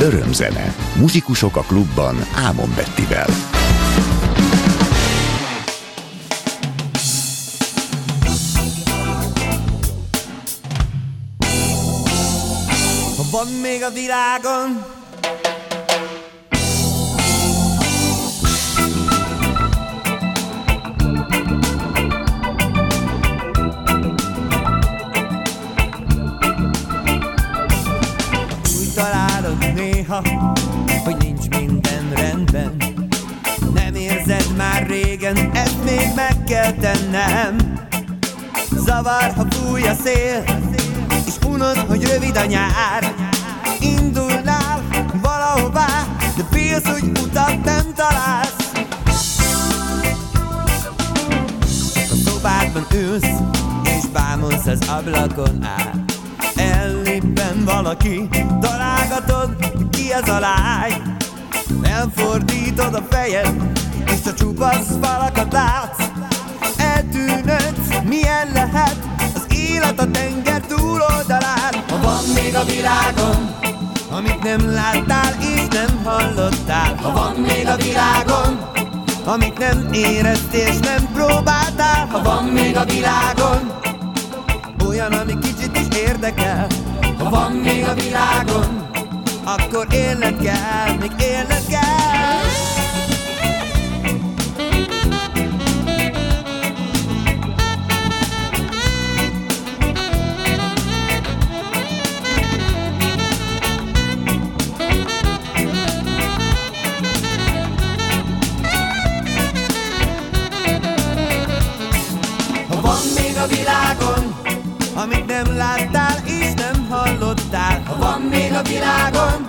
Örömzene. Muzsikusok a klubban Ámon Bettivel. Van még a világon fúj a szél És unod, hogy rövid a nyár. Indulnál valahová De félsz, hogy utat nem találsz. A szobádban ülsz És bámulsz az ablakon át. Ellippen valaki Találgatod, ki az a lány. Elfordítod a fejed És a csupasz falakat látsz. Eltűnődsz, milyen lehet Élet a tenger túloldalán. Ha van még a világon Amit nem láttál és nem hallottál. Ha van még a világon Amit nem éreztél és nem próbáltál. Ha van még a világon olyan, ami kicsit is érdekel. Ha van még a világon Akkor élned kell, még élned kell világon. Amit nem láttál és nem hallottál. Ha van még a világon.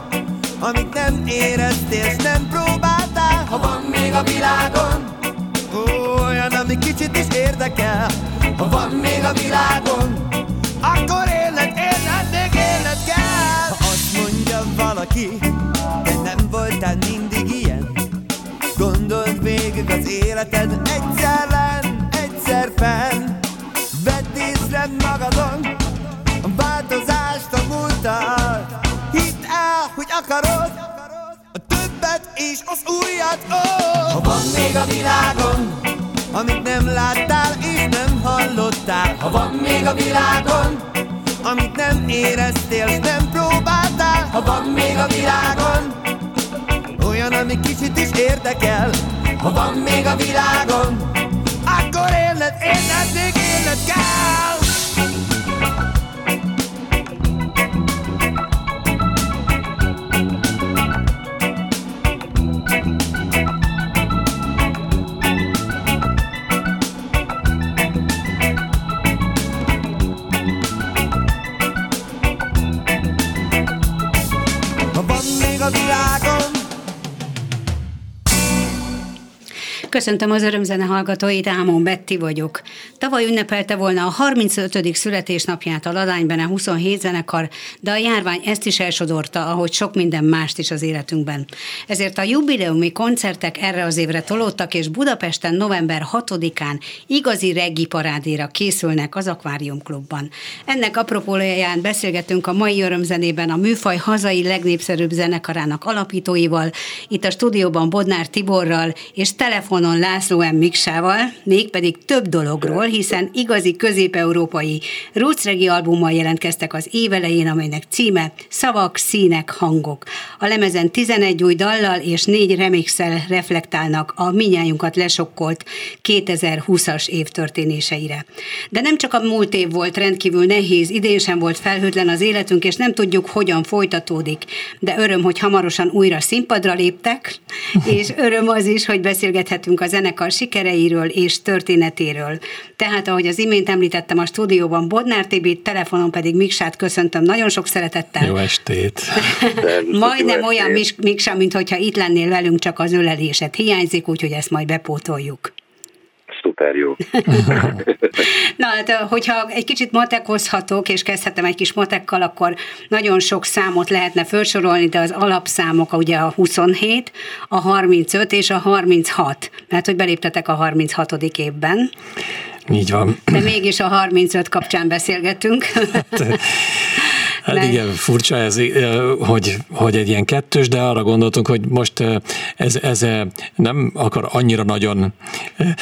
Amit nem éreztél és nem próbáltál. Ha van még a világon. Olyan, ami kicsit is érdekel. Ha van még a világon. Akkor élned, élned, még élned kell. Ha azt mondja valaki Te nem voltál mindig ilyen Gondold végig az életed egyszer lenn, egyszer észre magadon. A változást, a múltat Hidd el, hogy akarod. A többet és az újat oh! Ha van még a világon, amit nem láttál és nem hallottál. Ha van még a világon, amit nem éreztél és nem próbáltál. Ha van még a világon, olyan, ami kicsit is érdekel. Ha van még a világon. Akkor élned, élned, még élned kell Ha Köszöntöm az örömzene hallgatóit, Ámon Betti vagyok. Tavaly ünnepelte volna a 35. születésnapját a Ladánybene 27 zenekar, de a járvány ezt is elsodorta, ahogy sok minden mást is az életünkben. Ezért a jubileumi koncertek erre az évre tolódtak, és Budapesten november 6-án igazi reggi parádéra készülnek az Akvárium Klubban. Ennek apropóján beszélgetünk a mai örömzenében a műfaj hazai legnépszerűbb zenekarának alapítóival, itt a stúdióban Bodnár Tiborral és telefonon László M. Miksával, mégpedig több dologról, hiszen igazi közép-európai roots albummal jelentkeztek az évelején, amelynek címe Szavak, színek, hangok. A lemezen 11 új dallal és négy remixel reflektálnak a minnyájunkat lesokkolt 2020-as év történéseire. De nem csak a múlt év volt rendkívül nehéz, idén sem volt felhőtlen az életünk, és nem tudjuk, hogyan folytatódik. De öröm, hogy hamarosan újra színpadra léptek, és öröm az is, hogy beszélgethetünk a zenekar sikereiről és történetéről. Tehát, ahogy az imént említettem a stúdióban Bodnár Tibit, telefonon pedig Miksát köszöntöm nagyon sok szeretettel. Jó estét! Majdnem olyan Miksa, mint hogyha itt lennél velünk, csak az ölelésed hiányzik, úgyhogy ezt majd bepótoljuk. Szuper jó. Na hát, hogyha egy kicsit matekozhatok, és kezdhetem egy kis matekkal, akkor nagyon sok számot lehetne felsorolni, de az alapszámok ugye a 27, a 35 és a 36, mert hogy beléptetek a 36. évben. Így van. De mégis a 35 kapcsán beszélgetünk. Hát mert... igen, furcsa ez, hogy, hogy egy ilyen kettős, de arra gondoltunk, hogy most ez, ez nem akar annyira nagyon,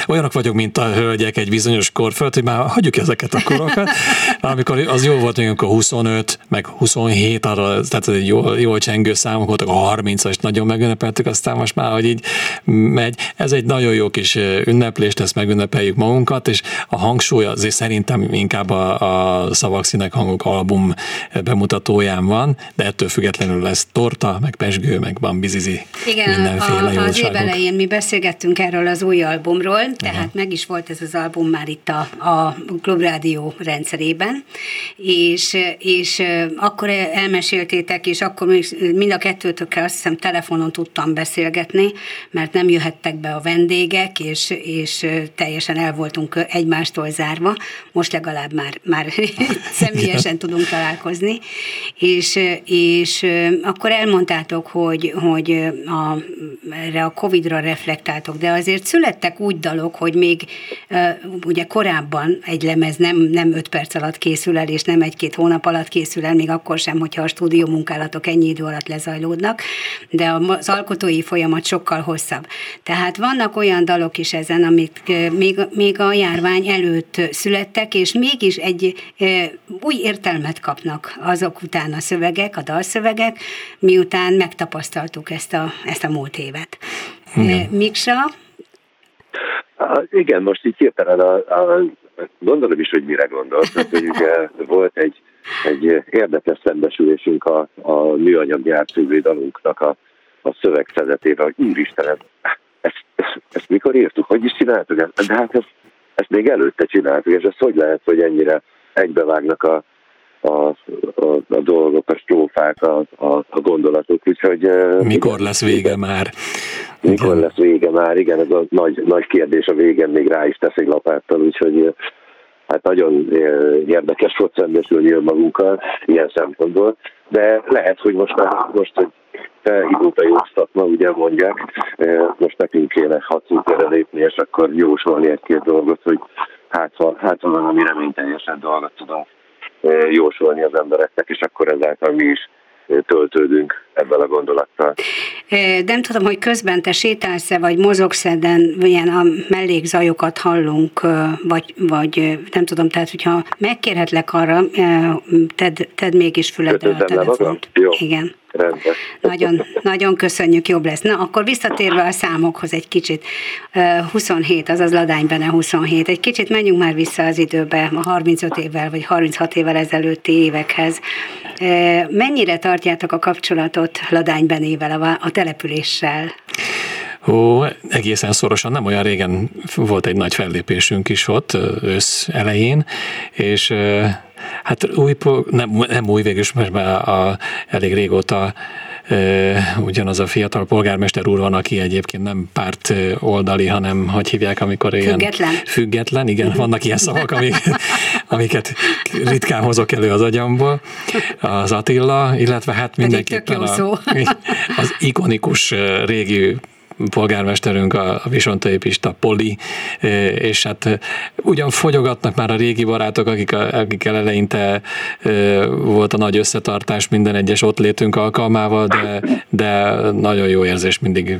olyanok vagyok, mint a hölgyek egy bizonyos kor fölött, hogy már hagyjuk ezeket a korokat, amikor az jó volt, amikor 25, meg 27, arra, tehát jól, jól csengő számok voltak, a 30-as nagyon megünnepeltük, aztán most már, hogy így megy. Ez egy nagyon jó kis ünneplést, ezt megünnepeljük magunkat, és a hangsúly azért szerintem inkább a, a Szavak Színek Hangok album bemutatóján van, de ettől függetlenül lesz torta, meg pesgő, meg bambizizi, Igen, mindenféle a, az év elején mi beszélgettünk erről az új albumról, tehát uh-huh. meg is volt ez az album már itt a, a Klubrádió rendszerében, és, és akkor elmeséltétek, és akkor mind a kettőtökkel azt hiszem telefonon tudtam beszélgetni, mert nem jöhettek be a vendégek, és, és teljesen el voltunk egymástól zárva, most legalább már, már személyesen tudunk találkozni, és, és akkor elmondtátok, hogy, hogy a, erre a Covid-ra reflektáltok, de azért születtek úgy dalok, hogy még ugye korábban egy lemez nem, nem öt perc alatt készül el, és nem egy-két hónap alatt készül el, még akkor sem, hogyha a stúdió munkálatok ennyi idő alatt lezajlódnak, de az alkotói folyamat sokkal hosszabb. Tehát vannak olyan dalok is ezen, amik még, még a járvány előtt születtek, és mégis egy új értelmet kapnak azok után a szövegek, a dalszövegek, miután megtapasztaltuk ezt a, ezt a múlt évet. Igen. Miksa? Igen, most így hirtelen a, a, gondolom is, hogy mire gondolsz, hogy ugye volt egy, egy érdekes szembesülésünk a, a műanyag gyártővé dalunknak a, a szövegszedetével, hogy úristen, ezt, ezt, ezt, ezt mikor írtuk, hogy is csináltuk? De hát ezt, ezt még előtte csináltuk, és ez hogy lehet, hogy ennyire egybevágnak a, a, a, a dolgok, a strófák, a, a, a gondolatok, úgyhogy... Mikor igen, lesz vége már? Mikor igen. lesz vége már, igen, ez a nagy, nagy kérdés a végén még rá is tesz egy lapáttal, úgyhogy hát nagyon érdekes volt szembesülni magunkkal ilyen szempontból, de lehet, hogy most, most hogy felhívott a józtatma, ugye mondják, most nekünk kéne hatszúkere lépni, és akkor jósolni egy-két dolgot, hogy hát, hát valami reményteljesebb dolgot tudunk jósolni az embereknek, és akkor ezáltal mi is töltődünk ebben a gondolattal. Nem tudom, hogy közben te sétálsz-e, vagy mozogsz-e, de ilyen a mellékzajokat hallunk, vagy, vagy nem tudom, tehát hogyha megkérhetlek arra, tedd, tedd mégis füledre a telefont. Jó. Igen. Rendben. Nagyon, nagyon köszönjük, jobb lesz. Na, akkor visszatérve a számokhoz egy kicsit. 27, azaz Ladány Bene 27. Egy kicsit menjünk már vissza az időbe, a 35 évvel vagy 36 évvel ezelőtti évekhez. Mennyire tartjátok a kapcsolatot Ladány Benével, a, a településsel? Ó, egészen szorosan, nem olyan régen volt egy nagy fellépésünk is ott, ősz elején, és hát új, nem, nem új végül, mert már a, elég régóta ugyanaz a fiatal polgármester úr van, aki egyébként nem párt oldali, hanem hogy hívják, amikor ilyen... Független. Független, igen, vannak ilyen szavak, amik, amiket ritkán hozok elő az agyamból. Az Attila, illetve hát mindenképpen a, az ikonikus régi polgármesterünk, a, Visontai Pista Poli, és hát ugyan fogyogatnak már a régi barátok, akik, akikkel eleinte volt a nagy összetartás minden egyes ott létünk alkalmával, de, de nagyon jó érzés mindig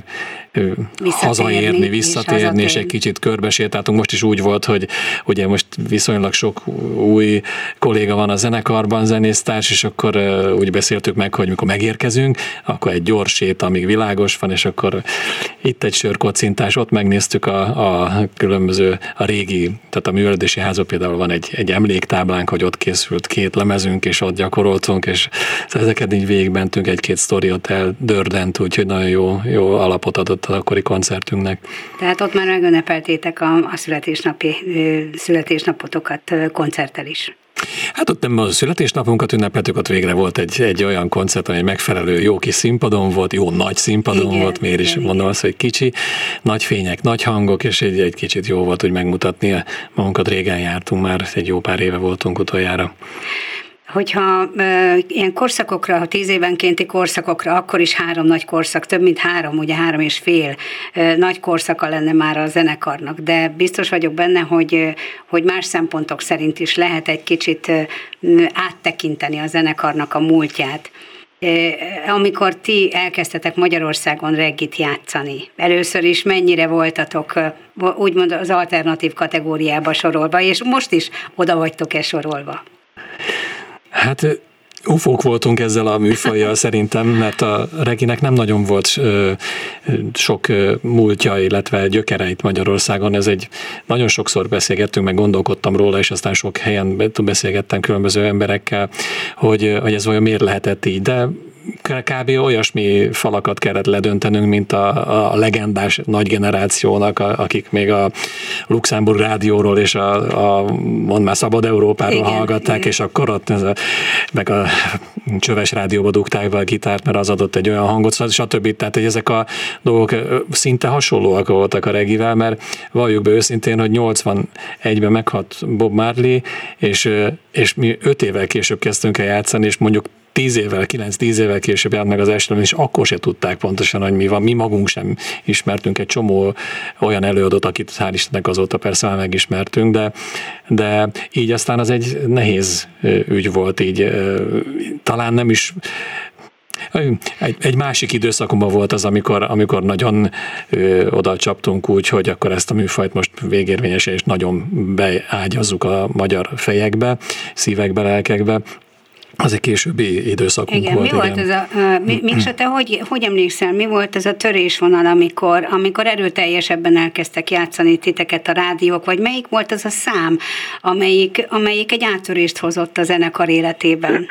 hazaérni, visszatérni, és, és egy kicsit körbesétáltunk. Most is úgy volt, hogy ugye most viszonylag sok új kolléga van a zenekarban, zenésztárs, és akkor úgy beszéltük meg, hogy mikor megérkezünk, akkor egy gyors sét, amíg világos van, és akkor itt egy sörkocintás, ott megnéztük a, a különböző, a régi, tehát a művelődési házban például van egy, egy emléktáblánk, hogy ott készült két lemezünk, és ott gyakoroltunk, és ezeket így végigmentünk, egy-két sztoriot eldördent, úgyhogy nagyon jó, jó alapot adott az akkori koncertünknek. Tehát ott már megünnepeltétek a, a születésnapi, születésnapotokat koncerttel is. Hát ott nem a születésnapunkat ünnepeltük, ott végre volt egy, egy olyan koncert, ami megfelelő jó kis színpadon volt, jó nagy színpadon igen, volt, miért is igen, mondom azt, hogy kicsi, nagy fények, nagy hangok, és egy, egy kicsit jó volt, hogy megmutatni magunkat. Régen jártunk már, egy jó pár éve voltunk utoljára. Hogyha e, ilyen korszakokra, tíz évenkénti korszakokra, akkor is három nagy korszak, több mint három, ugye három és fél e, nagy korszaka lenne már a zenekarnak, de biztos vagyok benne, hogy, hogy más szempontok szerint is lehet egy kicsit áttekinteni a zenekarnak a múltját amikor ti elkezdtetek Magyarországon reggit játszani, először is mennyire voltatok úgymond az alternatív kategóriába sorolva, és most is oda vagytok-e sorolva? Hát ufók voltunk ezzel a műfajjal szerintem, mert a Reginek nem nagyon volt ö, sok ö, múltja, illetve gyökereit Magyarországon. Ez egy, nagyon sokszor beszélgettünk, meg gondolkodtam róla, és aztán sok helyen beszélgettem különböző emberekkel, hogy, hogy ez olyan miért lehetett így, de kb. olyasmi falakat kellett ledöntenünk, mint a, a legendás nagy generációnak, a, akik még a Luxemburg rádióról és a, a mond már Szabad Európáról igen, hallgatták, igen. és akkor ott ez a, meg a csöves rádióba dugták be a gitárt, mert az adott egy olyan hangot, stb. Tehát, hogy ezek a dolgok szinte hasonlóak voltak a regivel, mert valljuk be őszintén, hogy 81-ben meghalt Bob Marley, és, és mi öt évvel később kezdtünk el játszani, és mondjuk tíz évvel, kilenc-tíz évvel később jelent meg az estem, és akkor se tudták pontosan, hogy mi van. Mi magunk sem ismertünk egy csomó olyan előadót, akit hál' Istennek azóta persze már megismertünk, de, de így aztán az egy nehéz ügy volt, így talán nem is egy, egy másik időszakomban volt az, amikor, amikor nagyon ö, oda csaptunk úgy, hogy akkor ezt a műfajt most végérvényesen és nagyon beágyazzuk a magyar fejekbe, szívekbe, lelkekbe, az egy későbbi időszakunk igen, volt. Mi igen. volt ez a, uh, Miksa, te hogy, hogy emlékszel, mi volt ez a törésvonal, amikor, amikor erőteljesebben elkezdtek játszani titeket a rádiók, vagy melyik volt az a szám, amelyik, amelyik egy áttörést hozott a zenekar életében?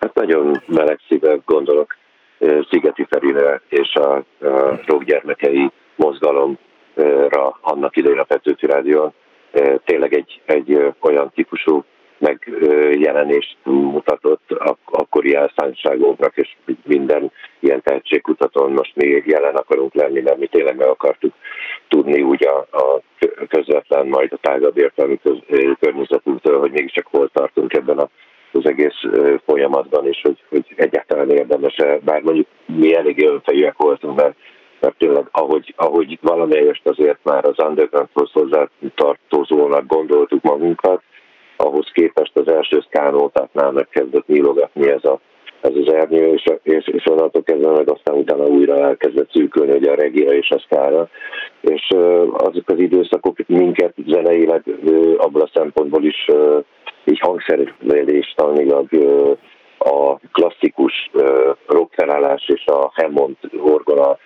Hát nagyon meleg szívvel gondolok Szigeti Ferire és a, a rockgyermekei mozgalomra annak idején a Petőfi Rádió. Tényleg egy, egy olyan típusú megjelenést mutatott ak- akkori elszántságunknak, és minden ilyen tehetségkutatón most mi jelen akarunk lenni, mert mi tényleg meg akartuk tudni úgy a, a közvetlen, majd a tágabb értelmi köz- környezetünktől, hogy mégiscsak hol tartunk ebben a az egész folyamatban, és hogy, hogy egyáltalán érdemes-e, bár mondjuk mi elég önfejűek voltunk, mert, mert tényleg ahogy, ahogy valamelyest azért már az undergroundhoz hozzá tartozónak gondoltuk magunkat, ahhoz képest az első szkánótátnál megkezdett nyílogatni ez, a, ez az ernyő, és, és, és onnantól kezdve meg aztán utána újra elkezdett szűkölni ugye a regira és a szkára, és azok az időszakok minket zeneileg abból a szempontból is így hangszerelés tanulnilag a klasszikus rockfelállás és a Hammond orgona,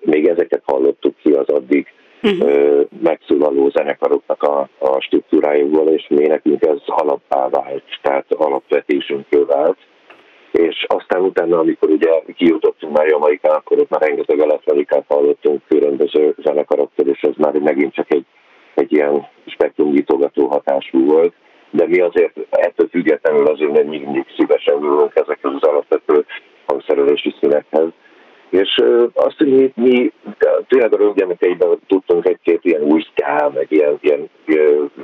még ezeket hallottuk ki az addig uh-huh. megszólaló zenekaroknak a, a struktúrájukból, és mi nekünk ez alappá vált, tehát alapvetésünkről vált. És aztán utána, amikor ugye kijutottunk már Jamaikán, akkor ott már rengeteg elektronikát hallottunk különböző zenekaroktól, és ez már megint csak egy, egy ilyen spektrumnyitogató hatású volt. De mi azért ettől függetlenül azért nem mindig szívesen ülünk ezekhez az alapvető hangszerelési színekhez és azt, hogy mi, mi tényleg a röggyemekeiben tudtunk egy-két ilyen új szkál, meg ilyen, ilyen,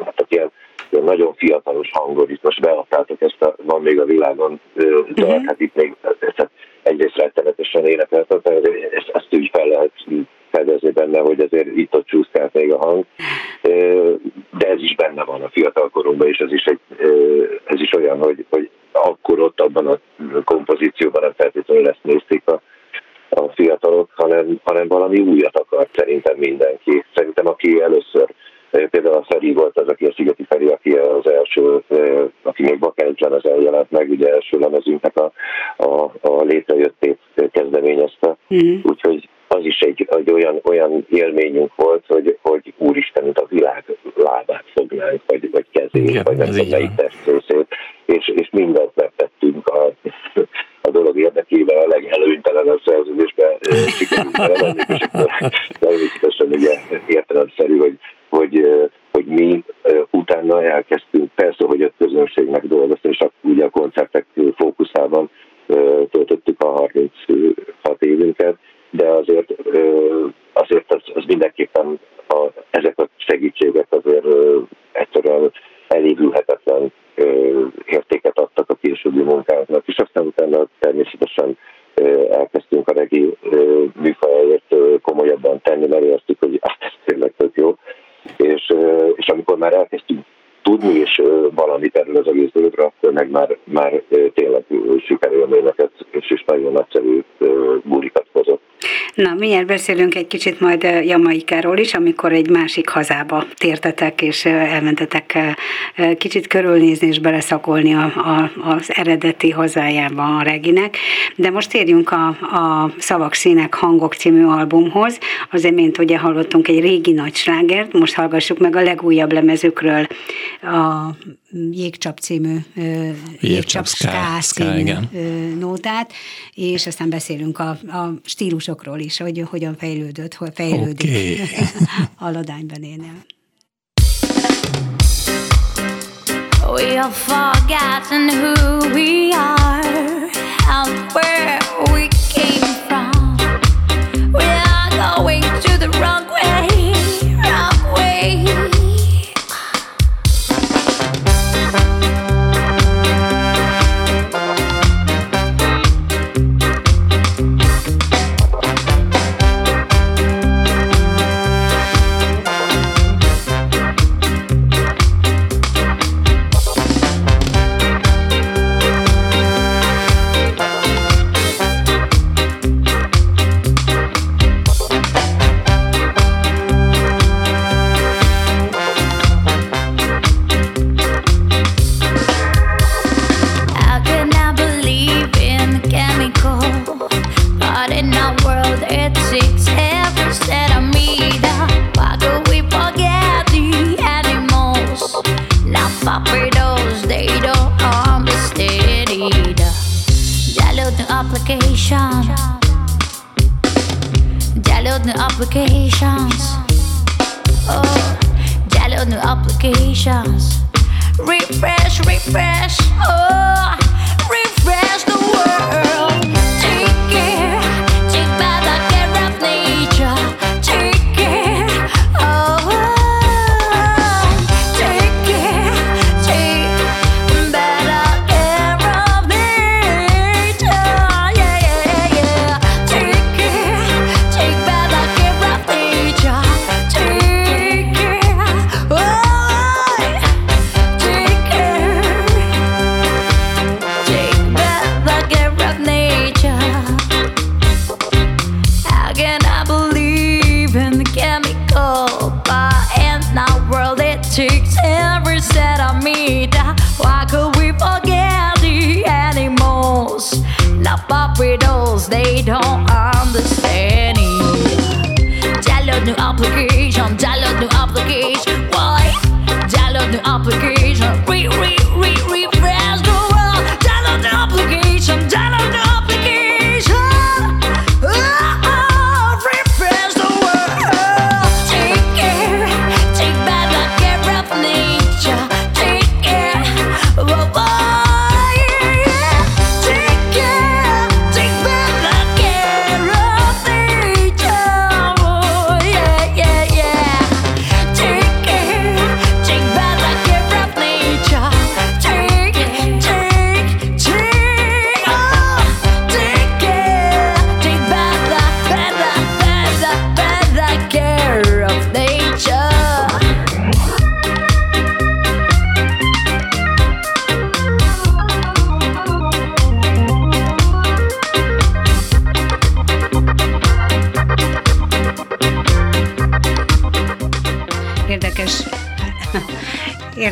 hát ilyen, ilyen nagyon fiatalos hangot, itt most beadtátok ezt a Van még a világon de uh-huh. hát itt még ezt egyrészt rettenetesen énekeltek, ezt, ezt úgy fel lehet fedezni benne, hogy azért itt-ott csúszkált még a hang, de ez is benne van a fiatal korunkban, és ez is, egy, ez is olyan, hogy, hogy akkor ott abban a kompozícióban nem feltétlenül ezt nézték a a fiatalok, hanem, hanem valami újat akart szerintem mindenki. Szerintem aki először Például a Feri volt az, aki a Szigeti Feri, aki az első, aki még Bakelcsen az eljelent meg, ugye első lemezünknek a, a, a létrejöttét kezdeményezte. Mm. Úgyhogy az is egy, egy olyan, olyan élményünk volt, hogy, hogy úristen, mint a világ lábát fognánk, vagy, vagy kezét, Igen, vagy nem tudom melyik testrészét, és, és mindent megtettünk a, a dolog érdekében a legelőnytelenebb szerződésbe sikerült belevenni, és akkor természetesen ugye értelemszerű, hogy, hogy, hogy mi utána elkezdtünk, persze, hogy a közönségnek dolgozni, és akkor ugye a koncertek fókuszában töltöttük a 36 évünket, de azért, azért az, az mindenképpen a, ezek a segítségek azért egyszerűen elévülhetetlen értéket adtak a későbbi munkánknak, és aztán utána természetesen elkezdtünk a regi műfajért komolyabban tenni, mert értük, hogy hát ez tényleg tök jó. És, és amikor már elkezdtünk tudni is valamit erről az egész dologra, akkor meg már, már tényleg sikerélményeket és is nagyon nagyszerű bulikat hozott. Miért beszélünk egy kicsit majd Jamaikáról is, amikor egy másik hazába tértetek, és elmentetek kicsit körülnézni és beleszakolni a, a, az eredeti hazájába a reginek. De most térjünk a, a Szavak Színek Hangok című albumhoz. Az imént ugye hallottunk egy régi nagy most hallgassuk meg a legújabb lemezükről a Jégcsap című Jégcsap Ská című nótát, és aztán beszélünk a, a stílusokról is, hogy hogyan fejlődött, hogy fejlődik okay. a ladánybenénél. We have forgotten who we are and where we came from. We are going to the wrong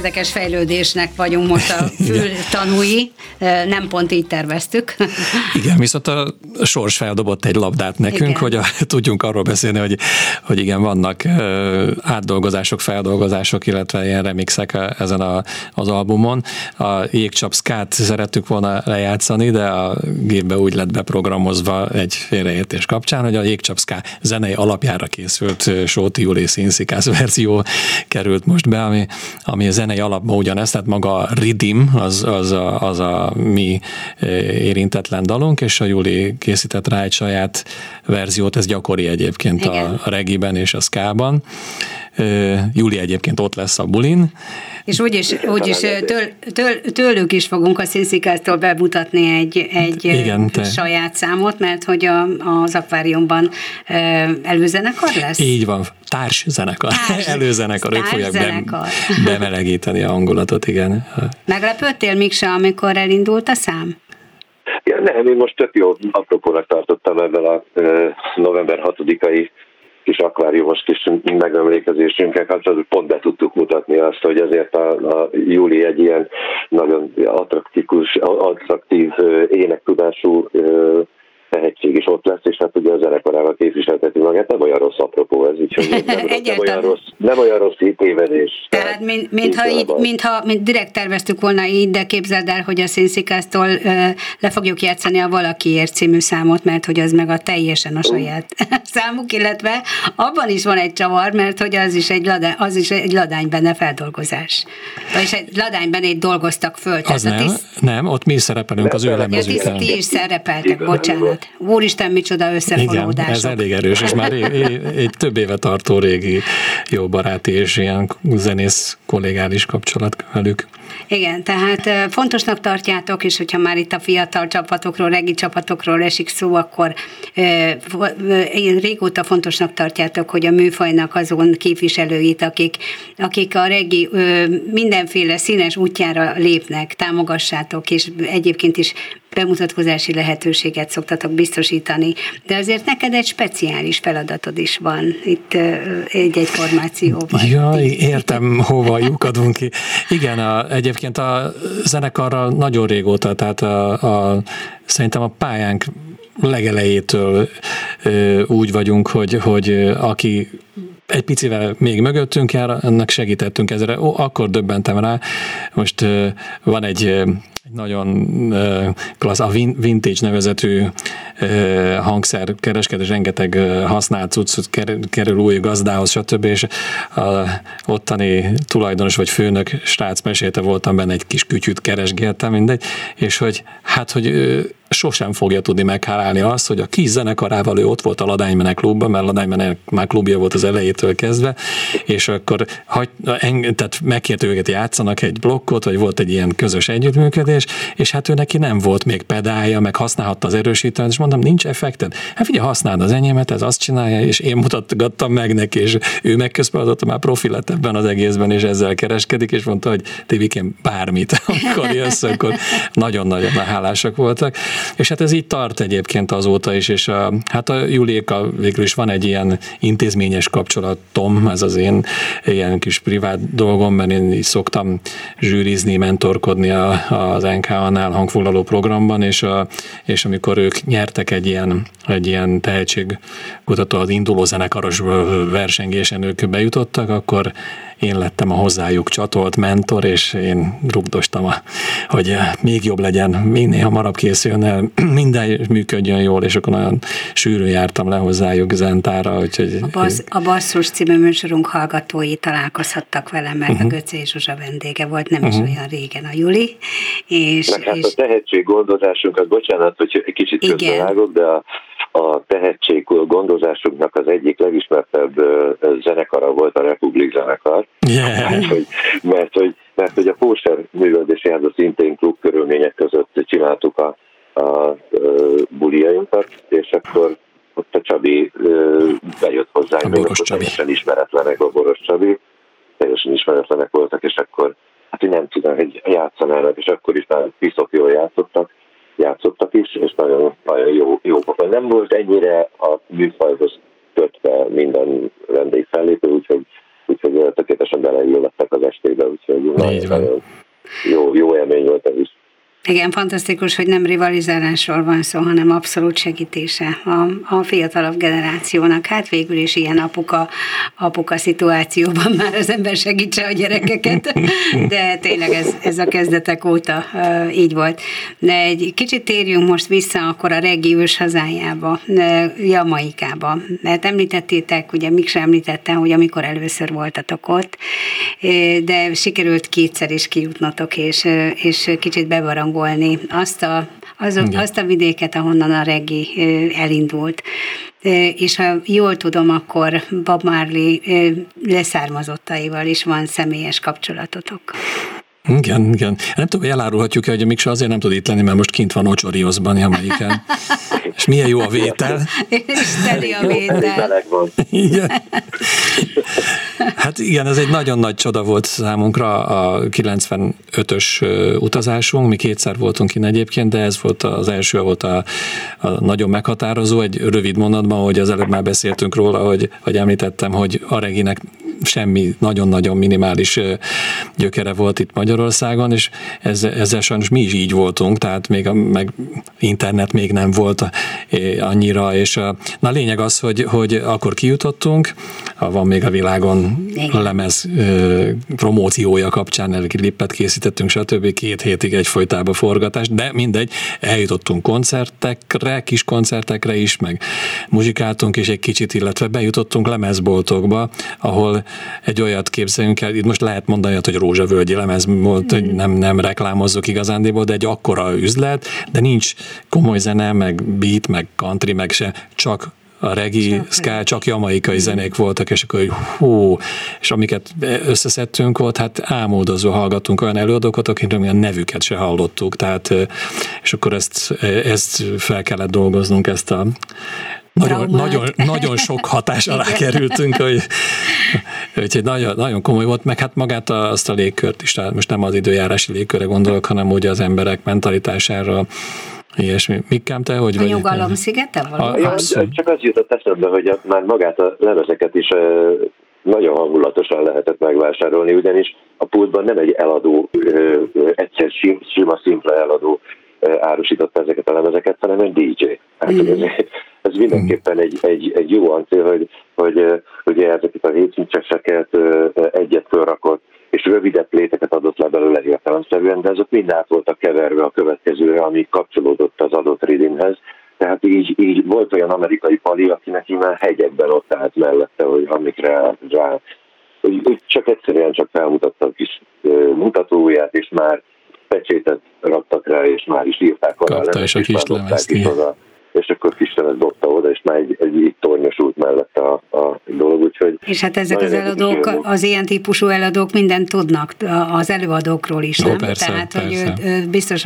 érdekes fejlődésnek vagyunk most a fül tanúi, nem pont így terveztük. Igen, viszont a sors feldobott egy labdát nekünk, igen. hogy a, tudjunk arról beszélni, hogy, hogy igen, vannak átdolgozások, feldolgozások, illetve ilyen remixek ezen a, az albumon. A Jégcsap Skát szerettük volna lejátszani, de a gépbe úgy lett beprogramozva egy félreértés kapcsán, hogy a Jégcsap Ska zenei alapjára készült Sóti Júli színszikász verzió került most be, ami, ami a zenei alapban ugyanez, tehát maga a Ridim, az, az, a, az a mi érintetlen dalunk, és a Júli készített rá egy saját verziót, ez gyakori egyébként Igen. a regiben és a skában Júli egyébként ott lesz a bulin. És úgyis, úgyis től, től, tőlük is fogunk a Színszikáztól bemutatni egy, egy Igen, te. saját számot, mert hogy a, az akváriumban előzenekar lesz? Így van, társzenekar, társ, előzenekar, ők fogják be, bemelegíteni a hangulatot, igen. Meglepődtél, Miksa, amikor elindult a szám? Ja, nem, én most tök jó apropónak tartottam ebben a november 6-ai kis akváriumos kis megemlékezésünkkel kapcsolatban pont be tudtuk mutatni azt, hogy ezért a, a Júli egy ilyen nagyon attraktikus, attraktív énektudású tehetség is ott lesz, és hát ugye a zenekarával képviselteti magát, nem olyan rossz apropó ez, úgyhogy nem, nem, olyan rossz, nem olyan rossz tévedés. Tehát, mint, mintha, így, mintha mint direkt terveztük volna így, de képzeld el, hogy a Színszikáztól le fogjuk játszani a Valakiért című számot, mert hogy az meg a teljesen a saját számuk, illetve abban is van egy csavar, mert hogy az is egy, ladány, az is egy ladány benne feldolgozás. Vagyis egy ladányben egy dolgoztak föl. Az nem, tiszt... nem, ott mi szerepelünk az ő lemezükön. Ti is szerepeltek, bocsánat. Úristen, micsoda összefonódás. Igen, ez elég erős, és már egy több éve tartó régi jó baráti és ilyen zenész kollégális kapcsolat velük. Igen, tehát fontosnak tartjátok, és hogyha már itt a fiatal csapatokról, regi csapatokról esik szó, akkor régóta fontosnak tartjátok, hogy a műfajnak azon képviselőit, akik, akik a regi mindenféle színes útjára lépnek, támogassátok, és egyébként is bemutatkozási lehetőséget szoktatok biztosítani, de azért neked egy speciális feladatod is van itt egy-egy formációban. Jaj, értem, hova lyukadunk ki. Igen, a, egyébként a zenekarral nagyon régóta, tehát a, a, szerintem a pályánk legelejétől úgy vagyunk, hogy, hogy aki egy picivel még mögöttünk jár, ennek segítettünk ezre. Ó, akkor döbbentem rá. Most van egy egy nagyon klassz, a Vintage nevezetű hangszer kereskedés, rengeteg használt cucc kerül új gazdához, stb. És a ottani tulajdonos vagy főnök srác mesélte, voltam benne egy kis kütyűt keresgéltem, mindegy, és hogy hát, hogy sosem fogja tudni meghálálni azt, hogy a kis zenekarával ő ott volt a Ladánymenek klubban, mert Ladánymenek már klubja volt az elejétől kezdve, és akkor hagy, tehát megkérte őket játszanak egy blokkot, vagy volt egy ilyen közös együttműködés, és hát ő neki nem volt még pedálja, meg használhatta az erősítőt, és mondom, nincs effekted. Hát figyelj, használd az enyémet, ez azt csinálja, és én mutatgattam meg neki, és ő megközpadatta már profi ebben az egészben, és ezzel kereskedik, és mondta, hogy Tivikén bármit, amikor jössz, akkor nagyon-nagyon hálásak voltak. És hát ez így tart egyébként azóta is, és a, hát a Juliékkal végül is van egy ilyen intézményes kapcsolatom, ez az én ilyen kis privát dolgom, mert én is szoktam zsűrizni, mentorkodni a, az NK-nál hangfoglaló programban, és, a, és amikor ők nyertek egy ilyen, egy ilyen tehetségkutató az induló zenekaros versengésen ők bejutottak, akkor én lettem a hozzájuk csatolt mentor, és én rugdostam, a, hogy még jobb legyen, minél hamarabb készüljön el, minden működjön jól, és akkor nagyon sűrűn jártam le hozzájuk zentára. Úgyhogy a, bassz, a Basszus című műsorunk hallgatói találkozhattak velem, mert uh-huh. a Göcé Zsuzsa vendége volt, nem uh-huh. is olyan régen a Juli. És, Meg hát és... a tehetséggondozásunkat, bocsánat, hogy egy kicsit közbevágok, de a a tehetség gondozásunknak az egyik legismertebb zenekara volt a Republik zenekar, yeah. mert, hogy, mert, hogy, mert hogy a Póster művöldési háza szintén klub körülmények között csináltuk a, a, a buliainkat, és akkor ott a Csabi bejött hozzánk, még akkor teljesen ismeretlenek a Boros Csabi, teljesen ismeretlenek voltak, és akkor hát én nem tudom, hogy játszanának, és akkor is már piszok jól játszottak, játszottak is, és nagyon, nagyon jó, jó. Nem volt ennyire a műfajhoz kötve minden vendég fellépő, úgyhogy, úgyhogy tökéletesen beleillettek az estébe, úgyhogy nagyon, nagyon jó, jó élmény volt ez is. Igen, fantasztikus, hogy nem rivalizálásról van szó, hanem abszolút segítése a, a fiatalabb generációnak. Hát végül is ilyen apuka, apuka szituációban már az ember segítse a gyerekeket, de tényleg ez, ez a kezdetek óta így volt. De egy kicsit térjünk most vissza akkor a regiós hazájába, Jamaikába, mert említettétek, ugye Miksa említette, hogy amikor először voltatok ott, de sikerült kétszer is kijutnotok, és, és kicsit bebarang hangolni azt a, az, azt a vidéket, ahonnan a regi elindult. és ha jól tudom, akkor Bob Marley leszármazottaival is van személyes kapcsolatotok. Igen, igen. Nem tudom, hogy elárulhatjuk hogy a Miksa azért nem tud itt lenni, mert most kint van Ocsoriozban, Jamaikán. És milyen jó a vétel. És teli a vétel. Igen. Hát igen, ez egy nagyon nagy csoda volt számunkra a 95-ös utazásunk. Mi kétszer voltunk innen egyébként, de ez volt az első, volt a, a nagyon meghatározó. Egy rövid mondatban, hogy az előbb már beszéltünk róla, hogy, hogy említettem, hogy a Reginek semmi nagyon-nagyon minimális gyökere volt itt Magyarországon, és ezzel, ezzel sajnos mi is így voltunk, tehát még a, meg internet még nem volt annyira, és a, na lényeg az, hogy, hogy akkor kijutottunk, van még a világon a lemez promóciója kapcsán elkilippet készítettünk, stb. két hétig egyfolytában forgatás, de mindegy, eljutottunk koncertekre, kis koncertekre is, meg muzsikáltunk is egy kicsit, illetve bejutottunk lemezboltokba, ahol egy olyat képzeljünk el, itt most lehet mondani, hogy rózsavölgyi lemez volt, hogy nem, nem reklámozzuk igazándiból, de egy akkora üzlet, de nincs komoly zene, meg beat, meg country, meg se, csak a regi, ska, csak jamaikai zenék voltak, és akkor, hogy hú, és amiket összeszedtünk ott, hát ámódozva hallgattunk olyan előadókat, akik a nevüket se hallottuk, tehát, és akkor ezt, ezt fel kellett dolgoznunk, ezt a nagyon, nagyon, nagyon sok hatás alá kerültünk, hogy, hogy nagyon, nagyon komoly volt, meg hát magát a, azt a légkört is, tehát most nem az időjárási légkörre gondolok, hanem ugye az emberek mentalitására, ilyesmi. Mikám, te hogy a vagy? A nyugalom szigete valami? Csak az jutott eszembe, hogy már magát a lemezeket is nagyon hangulatosan lehetett megvásárolni, ugyanis a pultban nem egy eladó, egyszer sima, szimpla eladó árusította ezeket a lemezeket, hanem egy DJ. Hát mm. ez, ez mindenképpen egy, egy, egy jó ancél, hogy, hogy ugye ezeket a hétszíncseseket egyet fölrakott, és rövidebb pléteket adott le belőle értelemszerűen, de azok mind át voltak keverve a következőre, ami kapcsolódott az adott ridimhez. Tehát így, így volt olyan amerikai pali, akinek már hegyekben ott állt mellette, hogy amikre rá, hogy csak egyszerűen csak felmutatta a kis mutatóját, és már pecsétet raktak rá, és már is írták alá. Kapta és a kis lemezt, és akkor Krisztenet dobta oda, és már egy, egy így tornyosult mellette a, a dolog, úgyhogy... És hát ezek az eladók, az ilyen típusú eladók mindent tudnak az előadókról is, no, nem? Persze, Tehát, persze. hogy ő, biztos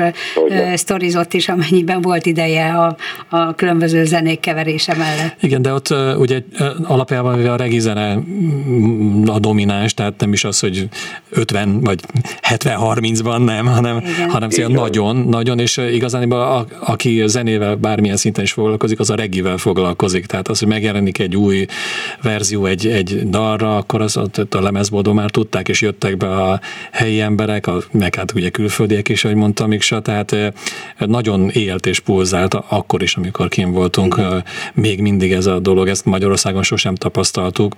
sztorizott is, amennyiben volt ideje a, a különböző zenék keverése mellett. Igen, de ott ugye alapjában a regi zene mm, a domináns, tehát nem is az, hogy 50 vagy 70-30-ban nem, hanem, Igen. hanem szóval nagyon, nagyon, és igazán a, aki zenével bármilyen szinten is foglalkozik, az a regivel foglalkozik. Tehát az, hogy megjelenik egy új verzió egy, egy dalra, akkor az a, lemezboldó már tudták, és jöttek be a helyi emberek, a, meg hát ugye külföldiek is, ahogy mondtam, Miksa, tehát nagyon élt és pulzált akkor is, amikor kim voltunk. Még mindig ez a dolog, ezt Magyarországon sosem tapasztaltuk.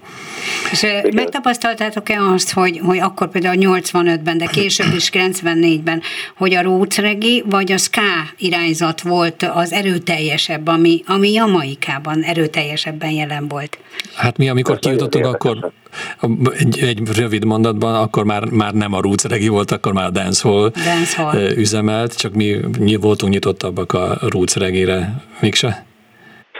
És megtapasztaltátok-e azt, hogy, hogy akkor például 85-ben, de később is 94-ben, hogy a roots vagy a ska irányzat volt az erőteljesebb, ami, ami Jamaikában erőteljesebben jelen volt? Hát mi, amikor kijutottunk, akkor egy, egy rövid mondatban, akkor már, már nem a Roots Regi volt, akkor már a Dancehall, Dancehall. üzemelt, csak mi, voltunk nyitottabbak a Roots Regire. Mikse?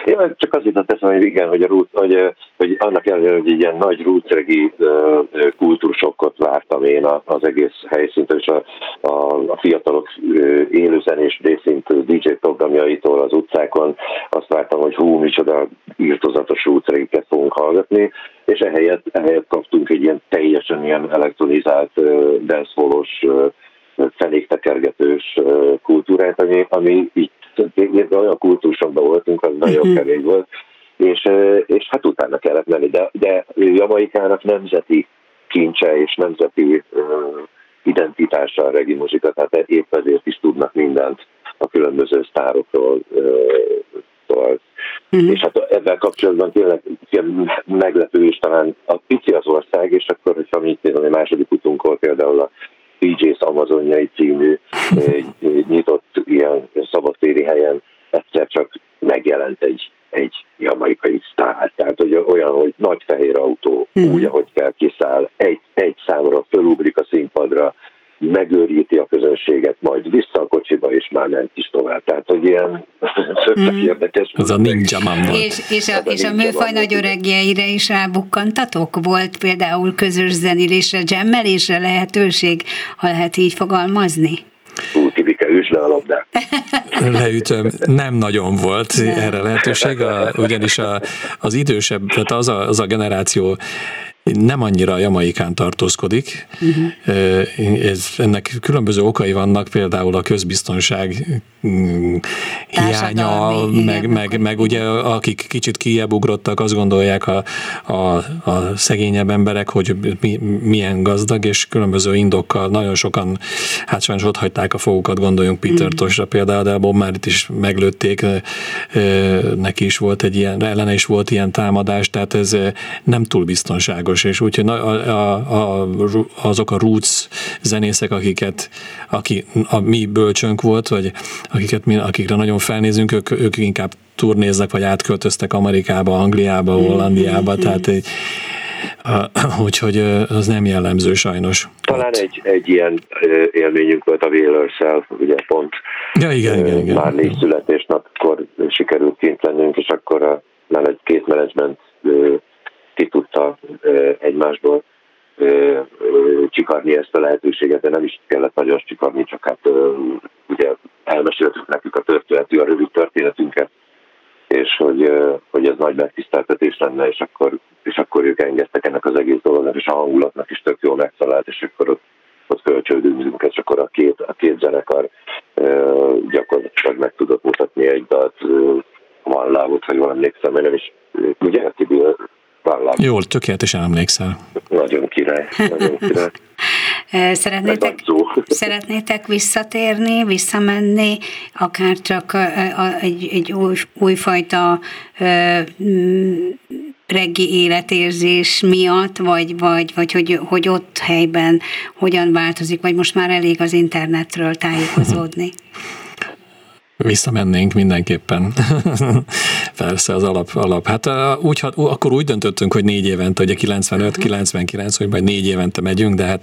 Én csak az jutott eszembe, hogy igen, hogy, a rút, hogy, hogy annak ellenére, hogy ilyen nagy rútregi kultúrsokkot vártam én az egész helyszíntől, és a, a, a fiatalok élőzenés részintű DJ programjaitól az utcákon, azt vártam, hogy hú, micsoda írtozatos rútregiket fogunk hallgatni, és ehelyett, ehelyett kaptunk egy ilyen teljesen ilyen elektronizált dancehallos fenéktekergetős kultúrát, ami, ami így olyan kultúrsokban voltunk, az nagyon uh-huh. kemény volt, és, és hát utána kellett menni, de, de Jamaikának nemzeti kincse és nemzeti uh, identitása a regi muzika, tehát épp ezért is tudnak mindent a különböző sztárokról uh, Uh-huh. És hát ebben kapcsolatban tényleg meglepő is talán a pici az ország, és akkor, hogyha mi a második utunkon például a PJ's Amazonjai című nyitott ilyen szabadtéri helyen egyszer csak megjelent egy, egy jamaikai sztár. Tehát hogy olyan, hogy nagy fehér autó, mm. úgy, ahogy kell, kiszáll, egy, egy számra fölugrik a színpadra, megőríti a közönséget, majd vissza a kocsiba, és már ment is tovább. Tehát, hogy ilyen mm. érdekes. Ez a ninja mambo. És, és, a, a, és a műfaj nagy öregjeire is rábukkantatok? Volt például közös zenélésre, dzsemmelésre lehetőség, ha lehet így fogalmazni? Ú, Tibike, üsd le a labdát. Leütöm. Nem nagyon volt Nem. erre lehetőség, a, ugyanis a, az idősebb, tehát az a, az a generáció nem annyira a Jamaikán tartózkodik. Uh-huh. Ez, ennek különböző okai vannak, például a közbiztonság mm, hiánya, meg, meg, meg ugye akik kicsit kijebb ugrottak, azt gondolják a, a, a szegényebb emberek, hogy mi, milyen gazdag, és különböző indokkal nagyon sokan, hát sajnos ott hagyták a fogukat, gondoljunk Peter uh-huh. Tosra például, de Bob már itt is meglőtték, neki is volt egy ilyen, ellene is volt ilyen támadás, tehát ez nem túl biztonságos fontos, és úgyhogy a, a, a, azok a roots zenészek, akiket, aki a mi bölcsönk volt, vagy akiket mi, akikre nagyon felnézünk, ők, ők inkább turnéznek, vagy átköltöztek Amerikába, Angliába, mm-hmm. Hollandiába, mm-hmm. tehát egy, úgyhogy az nem jellemző sajnos. Talán egy, egy ilyen élményünk volt a wailers ugye pont ja, igen, igen, igen. már négy születésnapkor sikerült kint lennünk, és akkor a, már egy két menedzsment tudta egymásból csikarni ezt a lehetőséget, de nem is kellett nagyon csikarni, csak hát ugye elmeséltük nekük a történetű, a rövid történetünket, és hogy, hogy ez nagy megtiszteltetés lenne, és akkor, és akkor ők engedtek ennek az egész dolognak, és a hangulatnak is tök jól megtalált, és akkor ott, ott kölcsődünk, és akkor a két, a két zenekar gyakorlatilag meg tudott mutatni egy dalt, van lábot, vagy valami emlékszem, mert nem is, ugye, Tibi, vállam. Jól, tökéletesen emlékszel. Nagyon király, nagyon király. Szeretnétek, szeretnétek visszatérni, visszamenni, akár csak egy, egy új, újfajta reggi életérzés miatt, vagy, vagy, vagy hogy, hogy ott helyben hogyan változik, vagy most már elég az internetről tájékozódni? Visszamennénk mindenképpen. Persze az alap, alap. Hát úgy, akkor úgy döntöttünk, hogy négy évente, ugye 95-99, hogy majd négy évente megyünk, de hát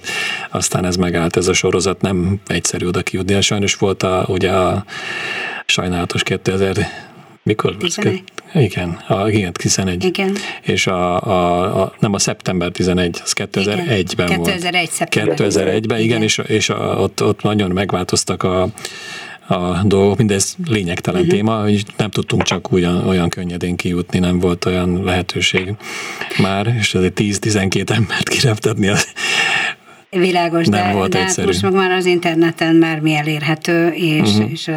aztán ez megállt ez a sorozat, nem egyszerű oda kijutni. Sajnos volt a, ugye a sajnálatos 2000 mikor? 11. Igen, a, igen, 11. Igen. És a, a, a, nem a szeptember 11, az 2001-ben volt. 2001 szeptember. 2001-ben, igen, igen, és, és a, ott, ott nagyon megváltoztak a a dolgok, mindez lényegtelen uh-huh. téma, hogy nem tudtunk csak olyan, olyan könnyedén kijutni, nem volt olyan lehetőség már, és azért 10-12 embert kireptetni, az Világos, nem de, volt de hát most meg már az interneten már mi elérhető, és, uh-huh. és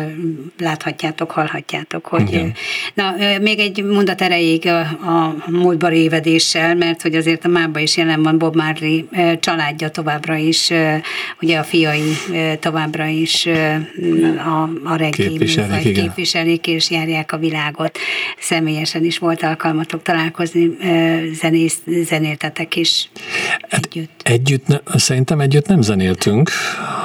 láthatjátok, hallhatjátok, hogy... Igen. Na, még egy mondat erejéig a, a múltbari évedéssel, mert hogy azért a mába is jelen van Bob Marley családja továbbra is, ugye a fiai továbbra is a, a reggae képviselik, és járják a világot. Személyesen is volt alkalmatok találkozni, zenész, zenéltetek is hát együtt. Együtt, szerintem szerintem együtt nem zenéltünk,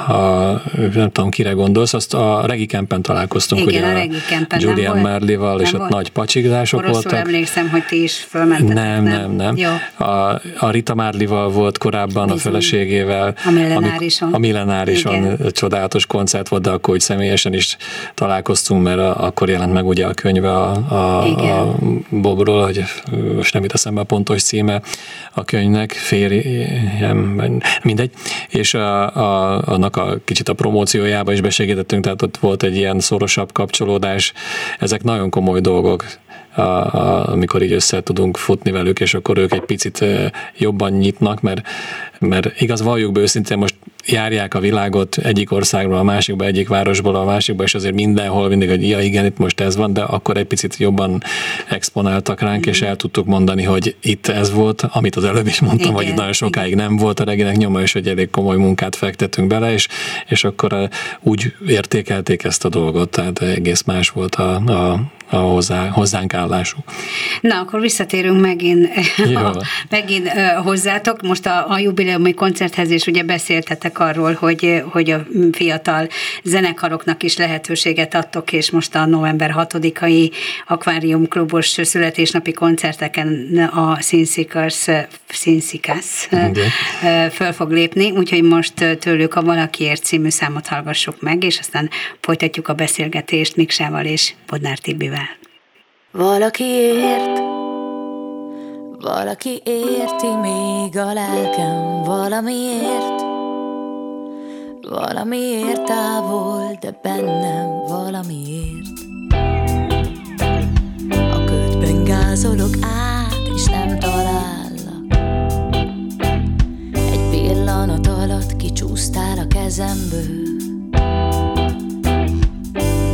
a, nem tudom, kire gondolsz, azt a Regi Campen találkoztunk, Igen, ugye a, Regi Campen, Julian Marley-val, és ott nagy pacsigzások Oroszul voltak. emlékszem, hogy ti is fölmentetek. Nem, nem, nem. Jó. A, a Rita Marley-val volt korábban Bizony. a feleségével. A millenárison. A millenárison Igen. csodálatos koncert volt, de akkor hogy személyesen is találkoztunk, mert a, akkor jelent meg ugye a könyve a, a, a Bobról, hogy most nem jut eszembe a pontos címe a könyvnek, férjem, mindegy, és a, a, annak a kicsit a promóciójába is besegítettünk, tehát ott volt egy ilyen szorosabb kapcsolódás. Ezek nagyon komoly dolgok, a, a, amikor így össze tudunk futni velük, és akkor ők egy picit jobban nyitnak, mert, mert igaz, valljuk be őszintén, most járják a világot egyik országról a másikba, egyik városból a másikba, és azért mindenhol mindig, hogy ja igen, itt most ez van, de akkor egy picit jobban exponáltak ránk, és el tudtuk mondani, hogy itt ez volt, amit az előbb is mondtam, igen, hogy itt nagyon sokáig nem volt a reginek nyoma, és hogy elég komoly munkát fektetünk bele, és, és akkor úgy értékelték ezt a dolgot, tehát egész más volt a, a, a hozzá, hozzánk állásuk. Na, akkor visszatérünk megint, a, megint hozzátok. Most a, a jubileumi koncerthez is ugye beszéltetek beszéltek arról, hogy, hogy a fiatal zenekaroknak is lehetőséget adtok, és most a november 6-ai Akvárium Klubos születésnapi koncerteken a Színszikars, Színszikász föl fog lépni, úgyhogy most tőlük a Valakiért című számot hallgassuk meg, és aztán folytatjuk a beszélgetést Miksával és Bodnár Tibivel. Valakiért valaki érti még a lelkem valamiért Valamiért távol, de bennem valamiért. A ködben gázolok át, és nem talállak. Egy pillanat alatt kicsúsztál a kezemből.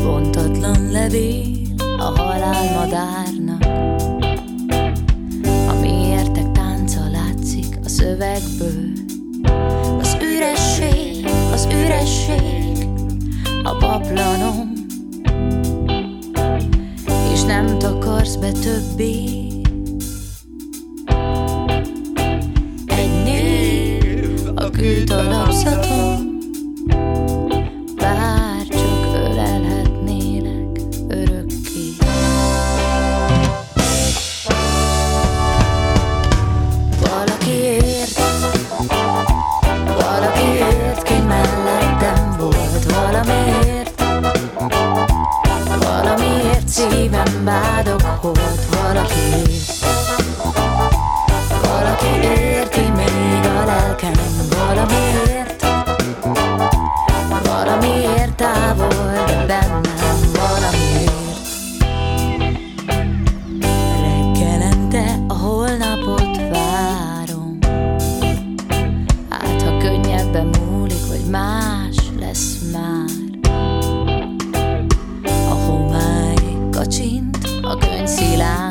Bontatlan levél a halál madárnak. Szövegből. Az üresség, az üresség A paplanom És nem takarsz be többé. Egy név a kültalapzatom bádog, hogy valaki. Valaki érti még a lelkem, valami 是啦。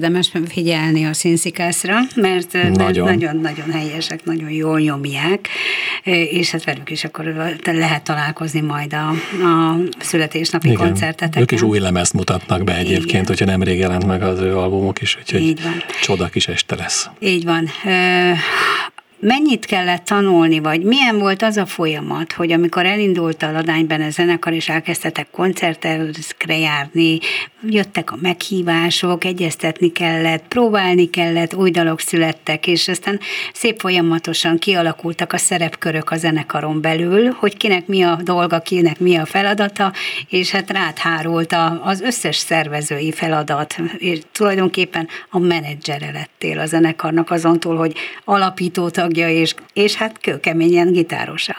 Érdemes figyelni a színszikászra, mert nagyon-nagyon helyesek, nagyon jól nyomják, és hát velük is akkor lehet találkozni majd a, a születésnapi Igen. koncerteteken. Ők is új lemezt mutatnak be egyébként, Igen. hogyha nemrég jelent meg az ő albumok is, úgyhogy csoda kis este lesz. Így van mennyit kellett tanulni, vagy milyen volt az a folyamat, hogy amikor elindult a Ladányben a zenekar, és elkezdtetek koncertekre járni, jöttek a meghívások, egyeztetni kellett, próbálni kellett, új dalok születtek, és aztán szép folyamatosan kialakultak a szerepkörök a zenekaron belül, hogy kinek mi a dolga, kinek mi a feladata, és hát ráthárult az összes szervezői feladat, és tulajdonképpen a menedzsere lettél a zenekarnak azon túl, hogy alapító tagja, és, és hát kőkeményen gitárosa.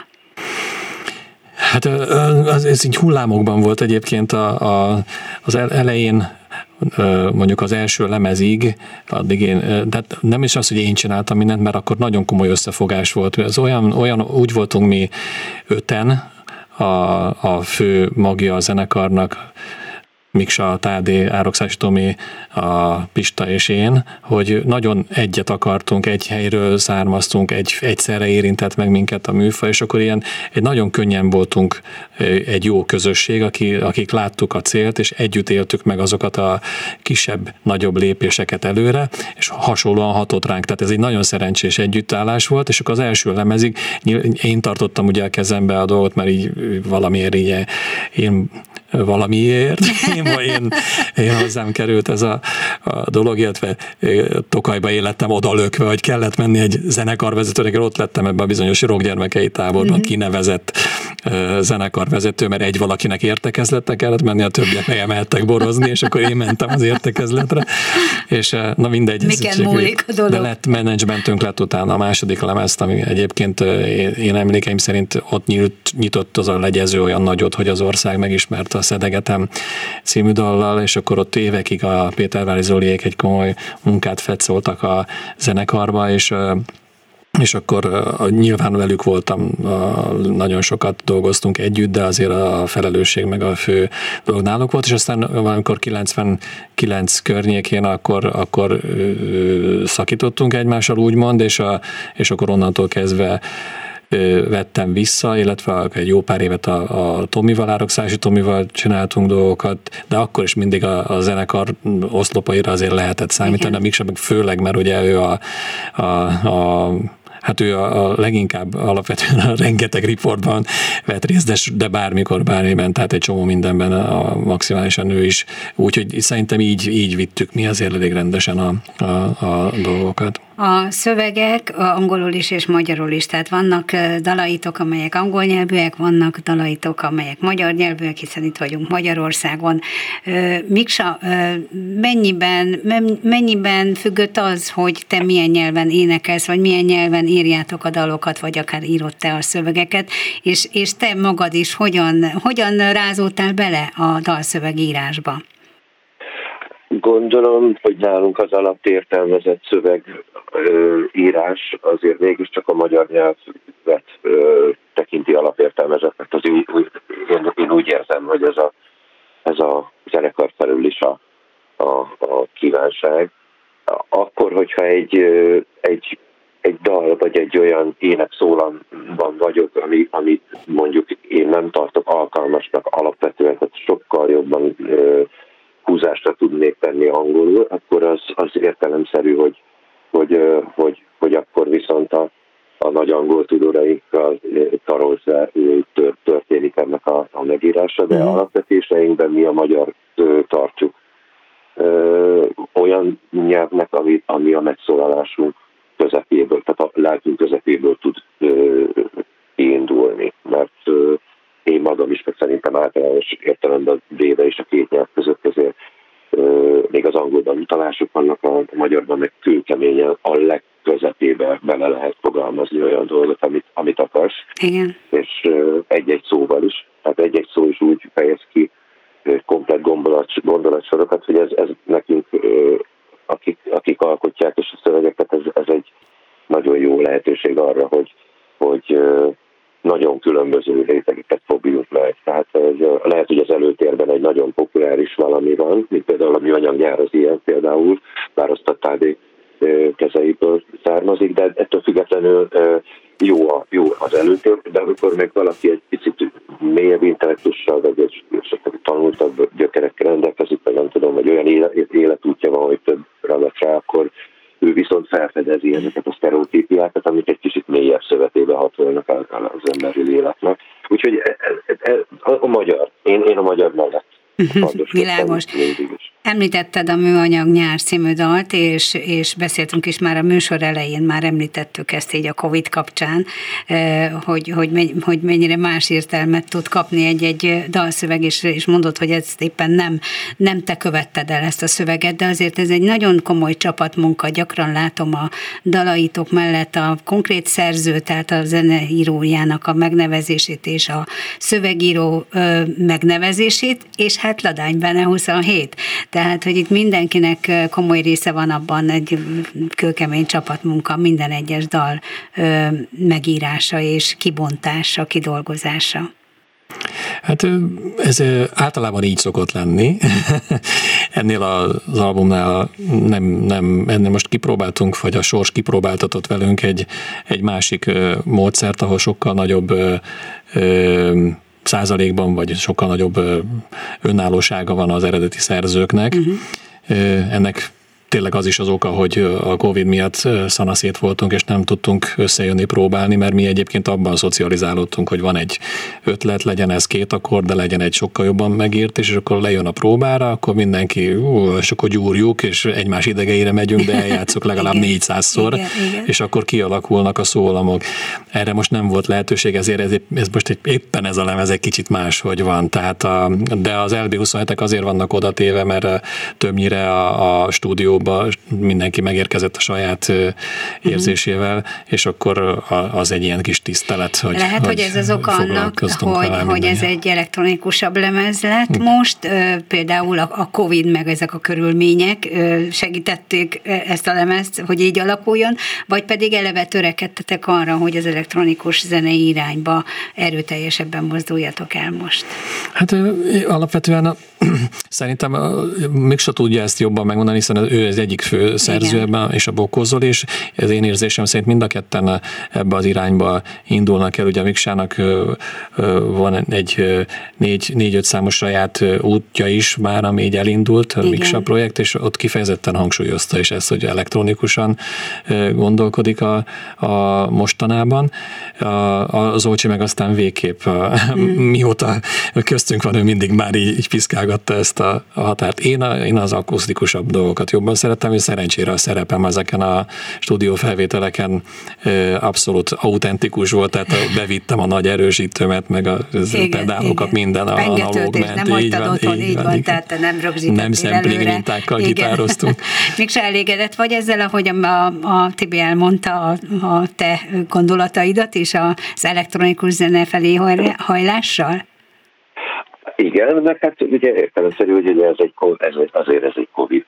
Hát az, ez így hullámokban volt egyébként a, a, az elején mondjuk az első lemezig, addig én, tehát nem is az, hogy én csináltam mindent, mert akkor nagyon komoly összefogás volt. Ez olyan, olyan úgy voltunk mi öten, a, a fő magja a zenekarnak, Miksa, Tádé, Árokszás Tomi, a Pista és én, hogy nagyon egyet akartunk, egy helyről származtunk, egy, egyszerre érintett meg minket a műfaj, és akkor ilyen egy nagyon könnyen voltunk egy jó közösség, aki, akik láttuk a célt, és együtt éltük meg azokat a kisebb, nagyobb lépéseket előre, és hasonlóan hatott ránk. Tehát ez egy nagyon szerencsés együttállás volt, és akkor az első lemezig én tartottam ugye a kezembe a dolgot, mert így valamiért így én valamiért én, én, én hozzám került ez a, a dolog, illetve Tokajba élettem oda lökve, hogy kellett menni egy zenekarvezetőnek, ott lettem ebben a bizonyos rockgyermekei táborban mm-hmm. kinevezett zenekarvezető, mert egy valakinek értekezletre kellett menni, a többiek meg emeltek borozni, és akkor én mentem az értekezletre, és na mindegy. Miken múlik a dolog. De lett menedzsmentünk lett utána a második lemezt, ami egyébként én emlékeim szerint ott nyílt, nyitott az a legyező olyan nagyot, hogy az ország megismerte a Szedegetem című dallal, és akkor ott évekig a Pétervári Zoliék egy komoly munkát fetszoltak a zenekarba, és és akkor nyilván velük voltam, nagyon sokat dolgoztunk együtt, de azért a felelősség meg a fő dolog náluk volt, és aztán valamikor 99 környékén akkor, akkor szakítottunk egymással úgymond, és, a, és akkor onnantól kezdve vettem vissza, illetve egy jó pár évet a, a Tomival, Árokszálsi Tomival csináltunk dolgokat, de akkor is mindig a, a zenekar oszlopaira azért lehetett számítani, Igen. a főleg, mert ugye ő a, a, a hát ő a, a leginkább alapvetően a rengeteg riportban vett részt, de, de bármikor, bármiben, tehát egy csomó mindenben a, maximálisan ő is. Úgyhogy szerintem így, így vittük mi azért elég rendesen a, a, a dolgokat. A szövegek angolul is és magyarul is, tehát vannak dalaitok, amelyek angol nyelvűek, vannak dalaitok, amelyek magyar nyelvűek, hiszen itt vagyunk Magyarországon. Miksa, mennyiben, mennyiben függött az, hogy te milyen nyelven énekelsz, vagy milyen nyelven írjátok a dalokat, vagy akár írott te a szövegeket, és, és te magad is hogyan, hogyan rázódtál bele a dalszövegírásba? Gondolom, hogy nálunk az alapértelmezett szövegírás azért mégiscsak a magyar nyelvet ö, tekinti alapértelmezettnek. Az én, én, én úgy érzem, hogy ez a, ez a zenekar felül is a, a, a kívánság. Akkor, hogyha egy, egy egy dal, vagy egy olyan énekszólamban vagyok, ami, amit mondjuk én nem tartok alkalmasnak alapvetően, tehát sokkal jobban ö, húzásra tudnék tenni angolul, akkor az, az értelemszerű, hogy, hogy, hogy, hogy akkor viszont a, a nagy angol tudórainkkal karolza történik ennek a, a megírása, de mm. alapvetéseinkben mi a magyar tartjuk ö, olyan nyelvnek, ami, ami a megszólalásunk közepéből, tehát a lelkünk közepéből tud ö, indulni, mert ö, én magam is, meg szerintem általános értelemben véve is a két nyelv között azért még az angolban utalások vannak, a magyarban meg kőkeményen a legközepébe bele lehet fogalmazni olyan dolgot, amit, amit akarsz. Igen. És egy-egy szóval is, tehát egy-egy szó is úgy fejez ki komplet gondolat, gondolatsorokat, hogy ez, ez nekünk akik, akik alkotják és a szövegeket, ez, ez egy nagyon jó lehetőség arra, hogy, hogy nagyon különböző rétegeket fogjuk meg. Tehát ez, lehet, hogy az előtérben egy nagyon populáris valami van, mint például a műanyagnyár az ilyen például, bár azt a TD kezeiből származik, de ettől függetlenül jó, a, jó az előtér, de amikor meg valaki egy picit mélyebb intellektussal, vagy egy tanultabb gyökerekkel rendelkezik, vagy nem tudom, hogy olyan életútja van, hogy több ragadt rá, akkor ő viszont felfedezi ezeket a sztereotípiákat, amik egy kicsit mélyebb szövetébe hatolnak az emberi életnek. Úgyhogy e, e, e, a magyar, én, én a magyar mellett Világos. Említetted a Műanyag nyár című dalt, és, és beszéltünk is már a műsor elején, már említettük ezt így a Covid kapcsán, hogy, hogy, hogy mennyire más értelmet tud kapni egy-egy dalszöveg, és, és mondod, hogy ezt éppen nem, nem te követted el ezt a szöveget, de azért ez egy nagyon komoly csapatmunka, gyakran látom a dalaitok mellett a konkrét szerző, tehát a zeneírójának a megnevezését és a szövegíró megnevezését, és hát Ladány benne 27. Tehát, hogy itt mindenkinek komoly része van abban, egy kőkemény csapatmunka, minden egyes dal megírása és kibontása, kidolgozása. Hát ez általában így szokott lenni. Ennél az albumnál nem, nem, ennél most kipróbáltunk, vagy a sors kipróbáltatott velünk egy, egy másik módszert, ahol sokkal nagyobb százalékban, vagy sokkal nagyobb önállósága van az eredeti szerzőknek. Uh-huh. Ennek tényleg az is az oka, hogy a Covid miatt szanaszét voltunk, és nem tudtunk összejönni próbálni, mert mi egyébként abban szocializálódtunk, hogy van egy ötlet, legyen ez két akkor, de legyen egy sokkal jobban megírt, és akkor lejön a próbára, akkor mindenki, ú, és akkor gyúrjuk, és egymás idegeire megyünk, de eljátszok legalább 400-szor, és akkor kialakulnak a szólamok. Erre most nem volt lehetőség, ezért ez, ez most egy, éppen ez a lemez egy kicsit más, hogy van. Tehát a, de az LB27-ek azért vannak oda téve, mert többnyire a, a stúdió stúdióba mindenki megérkezett a saját mhm. érzésével, és akkor az egy ilyen kis tisztelet, hogy Lehet, hogy, hogy ez az oka annak, hogy, hogy ez egy elektronikusabb lemez lett most, például a Covid meg ezek a körülmények segítették ezt a lemezt, hogy így alakuljon, vagy pedig eleve törekedtetek arra, hogy az elektronikus zenei irányba erőteljesebben mozduljatok el most? Hát alapvetően szerintem Miksa tudja ezt jobban megmondani, hiszen ő az egyik fő szerző ebben, és a Bokozol, és ez én érzésem szerint mind a ketten ebbe az irányba indulnak el. Ugye a Miksának van egy négy, négy-öt számos saját útja is már, ami így elindult, a Miksa projekt, és ott kifejezetten hangsúlyozta is ezt, hogy elektronikusan gondolkodik a, a mostanában. Az Olcsi meg aztán végképp, hmm. mióta köztünk van, ő mindig már így, így piszkálgatta ezt a, a határt. Én, a, én az akusztikusabb dolgokat jobban szeretem, és szerencsére a szerepem ezeken a stúdió felvételeken abszolút autentikus volt, tehát bevittem a nagy erősítőmet, meg a igen, pedálokat, igen. minden a analóg ment. Nem így van, otthon, így van, van, tehát nem rögzítettél Nem szempling mintákkal gitároztunk. Még se elégedett vagy ezzel, ahogy a, a Tibi elmondta a, a te gondolataidat is az elektronikus zene felé hajlással? Igen, meg hát ugye értelemszerű, hogy ugye ez egy, ez, azért ez egy Covid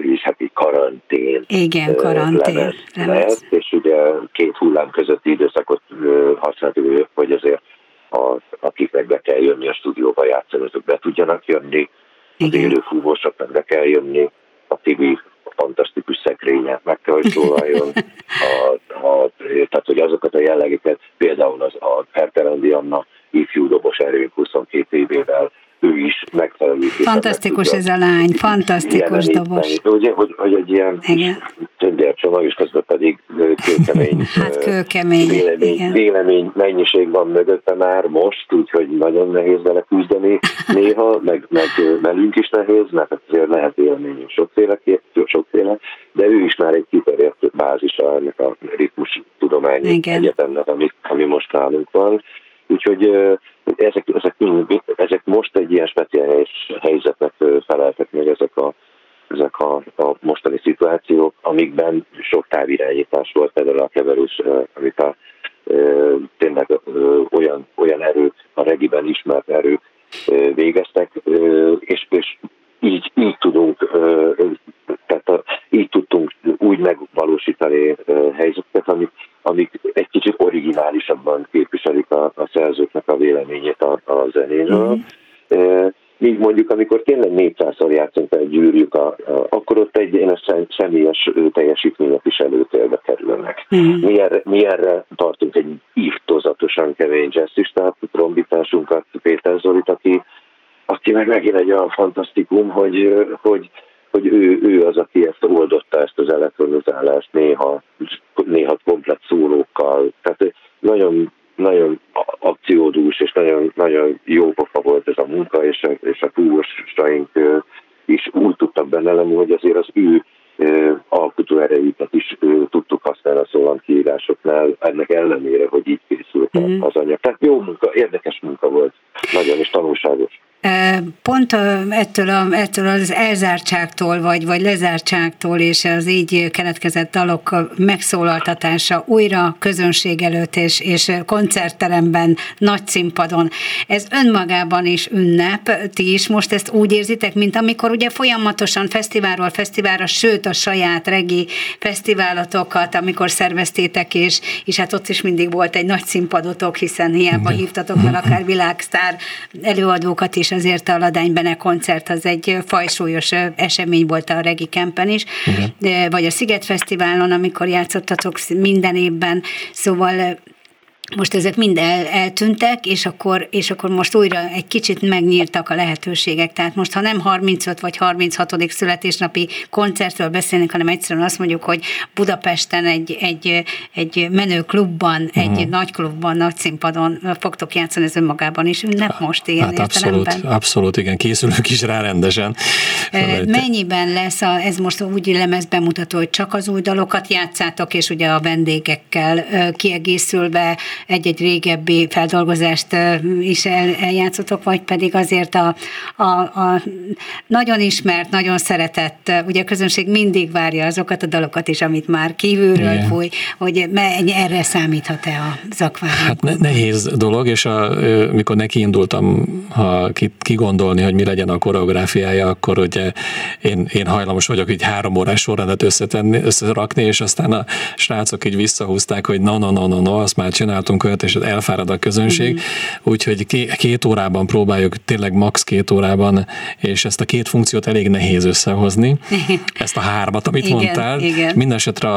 és hát egy karantén. Igen, karantén. Lemez, lemez. és ugye két hullám közötti időszakot használtuk, hogy azért a, akiknek be kell jönni a stúdióba játszani, azok be tudjanak jönni, az élő fúvósoknak be kell jönni, a Tibi fantasztikus szekrénye meg kell, hogy szólaljon. A, a, tehát, hogy azokat a jellegeket, például az a Herterendi Anna ifjú dobos erőnk 22 évével, ő is megfelelő. Fantasztikus ez a lány, fantasztikus dobos. Ugye, hogy, hogy egy ilyen csomag, és közben pedig kőkemény, hát kőkemény vélemény, igen. vélemény mennyiség van mögötte már most, úgyhogy nagyon nehéz vele küzdeni néha, meg, meg velünk is nehéz, mert azért lehet vélemény sokféle, sokféle, de ő is már egy kiterjedt bázisa ennek a ritmus tudományi egyetemnek, ami, ami most nálunk van Úgyhogy ezek, ezek, ezek most egy ilyen speciális helyzetnek feleltek meg ezek a, ezek a, a mostani szituációk, amikben sok távirányítás volt például a keverős, amit a tényleg olyan, olyan erők, a regiben ismert erők végeztek, és, és így, így tudunk, tehát a, így tudtunk úgy megvalósítani helyzeteket, amik, amik egy kicsit originálisabban képviselik a, a szerzőknek a véleményét a, a zenéről. Mm. Míg mondjuk, amikor tényleg 400-szor játszunk el, gyűrjük, a, a, akkor ott egy ilyen személyes teljesítmények is előtérbe kerülnek. Mm. Mi, erre, mi erre tartunk egy írtozatosan kemény jazzistát, trombitásunkat, Péter Zolit, aki, aki meg megint egy olyan fantasztikum, hogy, hogy hogy ő, ő az, aki ezt oldotta, ezt az elektronizálást néha, néha komplet szólókkal. Tehát nagyon, nagyon akciódús és nagyon, nagyon jó pofa volt ez a munka, és a, és a túlsaink is úgy tudtak benne lenni, hogy azért az ő alkotó erejüket is tudtuk használni a szólam kiírásoknál, ennek ellenére, hogy így készült mm. az anyag. Tehát jó munka, érdekes munka volt, nagyon is tanulságos. Pont ettől, a, ettől az elzártságtól, vagy, vagy lezártságtól és az így keletkezett dalok megszólaltatása újra közönség előtt és, és koncertteremben, nagy színpadon, ez önmagában is ünnep, ti is most ezt úgy érzitek, mint amikor ugye folyamatosan fesztiválról fesztiválra, sőt a saját regi fesztiválatokat, amikor szerveztétek, és, és hát ott is mindig volt egy nagy színpadotok, hiszen hiába hívtatok meg akár világsztár előadókat is, azért a Ladánybene koncert az egy fajsúlyos esemény volt a Regi Kempen is, Igen. vagy a Sziget Fesztiválon, amikor játszottatok minden évben, szóval most ezek mind el, eltűntek, és akkor, és akkor most újra egy kicsit megnyíltak a lehetőségek. Tehát most, ha nem 35 vagy 36. születésnapi koncertről beszélünk, hanem egyszerűen azt mondjuk, hogy Budapesten egy, egy, egy menő klubban, uh-huh. egy mhm. nagy klubban, nagy színpadon fogtok játszani, ez önmagában is ünnep most ilyen hát abszolút, abszolút, igen, készülünk is rá rendesen. Mennyiben lesz a, ez most úgy lemez bemutató, hogy csak az új dalokat játszátok, és ugye a vendégekkel kiegészülve egy-egy régebbi feldolgozást is el, eljátszotok, vagy pedig azért a, a, a nagyon ismert, nagyon szeretett, ugye a közönség mindig várja azokat a dalokat is, amit már kívülről Igen. fúj, hogy erre számíthat-e az akvárium? Hát ne, nehéz dolog, és a, mikor nekiindultam ha kigondolni, hogy mi legyen a koreográfiája, akkor ugye én, én hajlamos vagyok így három órás sorrendet összetenni, összerakni, és aztán a srácok így visszahúzták, hogy no, no, no, no, no, azt már csináltunk csináltunk olyat, és elfárad a közönség, mm-hmm. úgyhogy két órában próbáljuk, tényleg max két órában, és ezt a két funkciót elég nehéz összehozni, ezt a hármat, amit igen, mondtál. Igen. Mindenesetre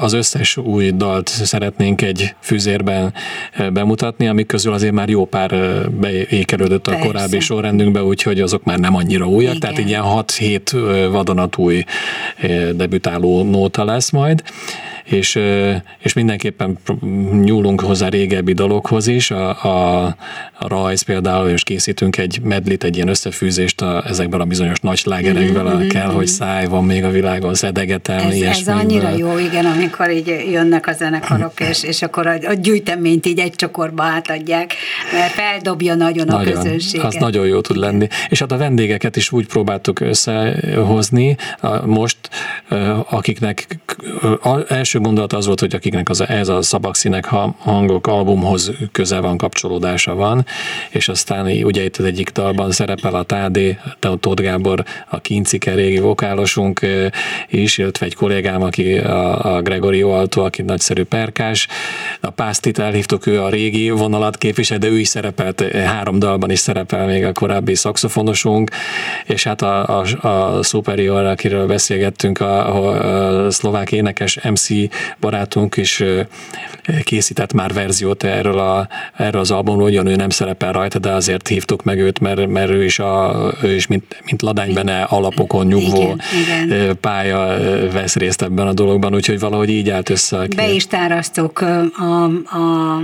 az összes új dalt szeretnénk egy füzérben e, bemutatni, amik közül azért már jó pár e, beékelődött a Persze. korábbi sorrendünkbe, úgyhogy azok már nem annyira újak, igen. tehát ilyen 6-7 e, vadonatúj debütáló nóta lesz majd és, és mindenképpen nyúlunk hozzá régebbi dologhoz is, a, a, a rajz például, és készítünk egy medlit, egy ilyen összefűzést a, ezekből a bizonyos nagy slágerekből, mm-hmm. kell, hogy száj van még a világon, szedegetelni. Ez, ez annyira jó, igen, amikor így jönnek a zenekarok, és, és akkor a, a gyűjteményt így egy csokorba átadják, mert feldobja nagyon, nagyon a közönséget. Az nagyon jó tud lenni. És hát a vendégeket is úgy próbáltuk összehozni most, akiknek első gondolat az volt, hogy akiknek az, ez a szabakszínek hangok albumhoz köze van, kapcsolódása van, és aztán ugye itt az egyik dalban szerepel a Tádé, Tóth Gábor, a Kincike régi vokálosunk is, illetve egy kollégám, aki a, a Gregorio Alto, aki nagyszerű perkás. A Pásztit elhívtuk, ő a régi vonalat képvisel, de ő is szerepelt, három dalban is szerepel még a korábbi szakszofonosunk, és hát a, a, a Superior, akiről beszélgettünk, a, a, szlovák énekes MC barátunk is készített már verziót erről, a, erről az albumról, ugyan ő nem szerepel rajta, de azért hívtuk meg őt, mert, mert ő is, a, ő is mint, mint ladánybene alapokon nyugvó igen, igen. pálya vesz részt ebben a dologban, úgyhogy valahogy így állt össze. Be is tárasztok a, a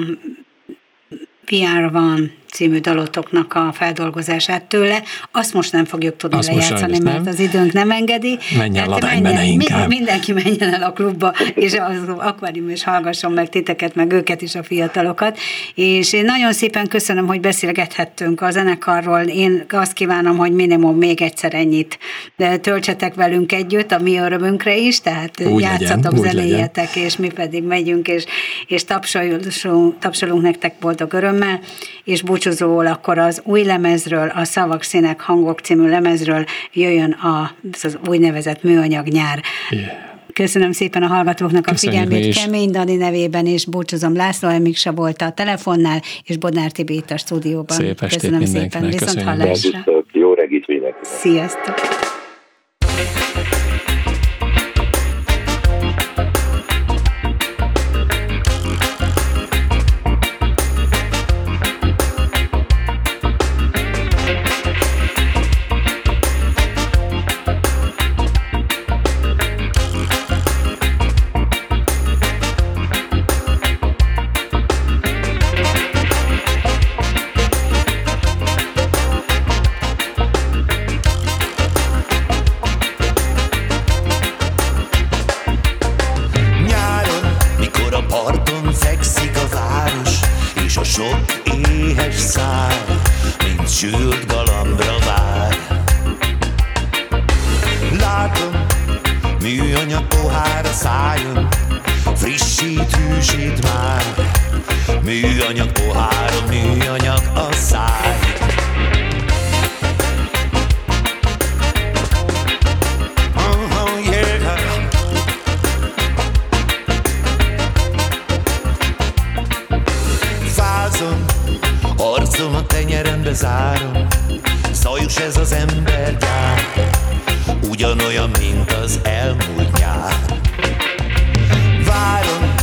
VR van című dalotoknak a feldolgozását tőle. Azt most nem fogjuk tudni Azt lejátszani, mert az időnk nem engedi. Menjen ladány menjen, inkább. Mindenki menjen el a klubba, és az akvárium is hallgasson meg titeket, meg őket is, a fiatalokat. És én nagyon szépen köszönöm, hogy beszélgethettünk a zenekarról. Én azt kívánom, hogy minimum még egyszer ennyit de töltsetek velünk együtt, a mi örömünkre is, tehát úgy játszatok, legyen, zenéjetek, és mi pedig megyünk, és, és tapsolunk, tapsolunk nektek boldog örömmel, és búcsú búcsúzóul akkor az új lemezről, a Szavak Színek Hangok című lemezről jöjjön az, az úgynevezett műanyag nyár. Yeah. Köszönöm szépen a hallgatóknak a figyelmét. Kemény Dani nevében, és búcsúzom László Emiksa volt a telefonnál, és Bodnár Tibi itt a stúdióban. Szép estét Köszönöm szépen, viszont Köszönjük. hallásra. Jó reggelt. Sziasztok. Sok éhes szár, mint sült galambra vár. Látom, műanyag pohár a szájon, frissít, hűsít már. Műanyag pohár, műanyag a száj. szememre zárom Zajus ez az ember gyár Ugyanolyan, mint az elmúlt nyár. Várom,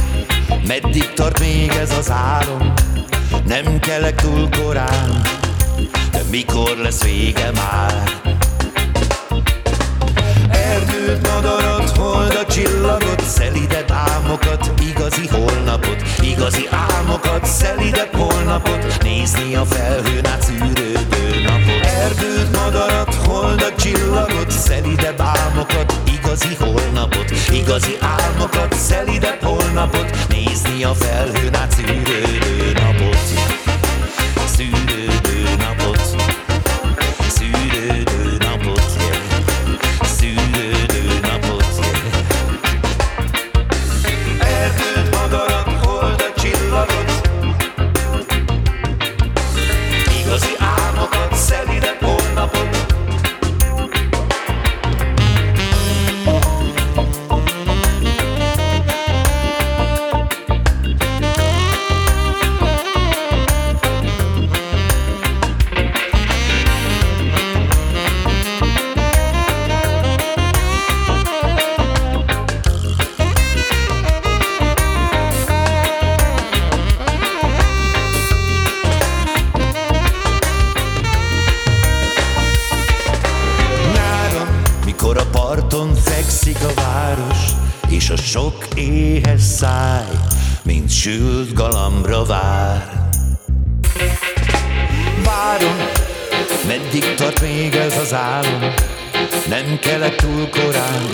meddig tart még ez az álom Nem kelek túl korán De mikor lesz vége már? Erdőt madarat hold a csillagot, szelidebb álmokat, igazi holnapot, igazi álmokat, szelidebb holnapot, nézni a felhőn át szűrődő napot. Erdőd madarat, hold a csillagot, szelidebb álmokat, igazi holnapot, igazi álmokat, szelidebb holnapot, nézni a felhőn át szűrődő napot. sült galambra vár. Várom, meddig tart még ez az álom, nem kellett túl korán,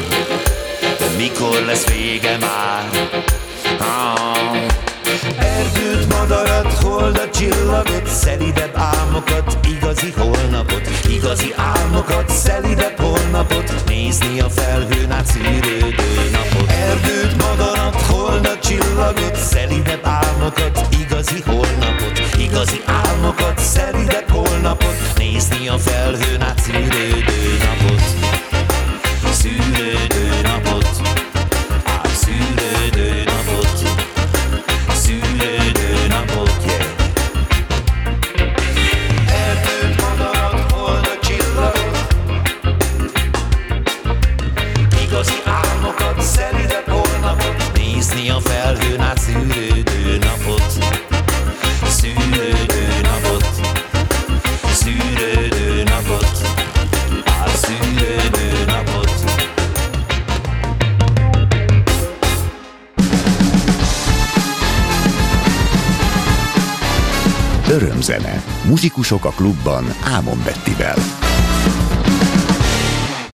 de mikor lesz vége már? Ah. Erdőt, madarat, holdat, csillagot Szelidebb álmokat, igazi holnapot Igazi álmokat, szelidebb holnapot Nézni a felhőn át szűrődő napot. Erdőt, madarat, holdat, csillagot Szelidebb álmokat, igazi holnapot Igazi álmokat, szelidebb holnapot Nézni a felhőn át szűrődő napot. Muzsikusok a klubban Ámon Bettivel.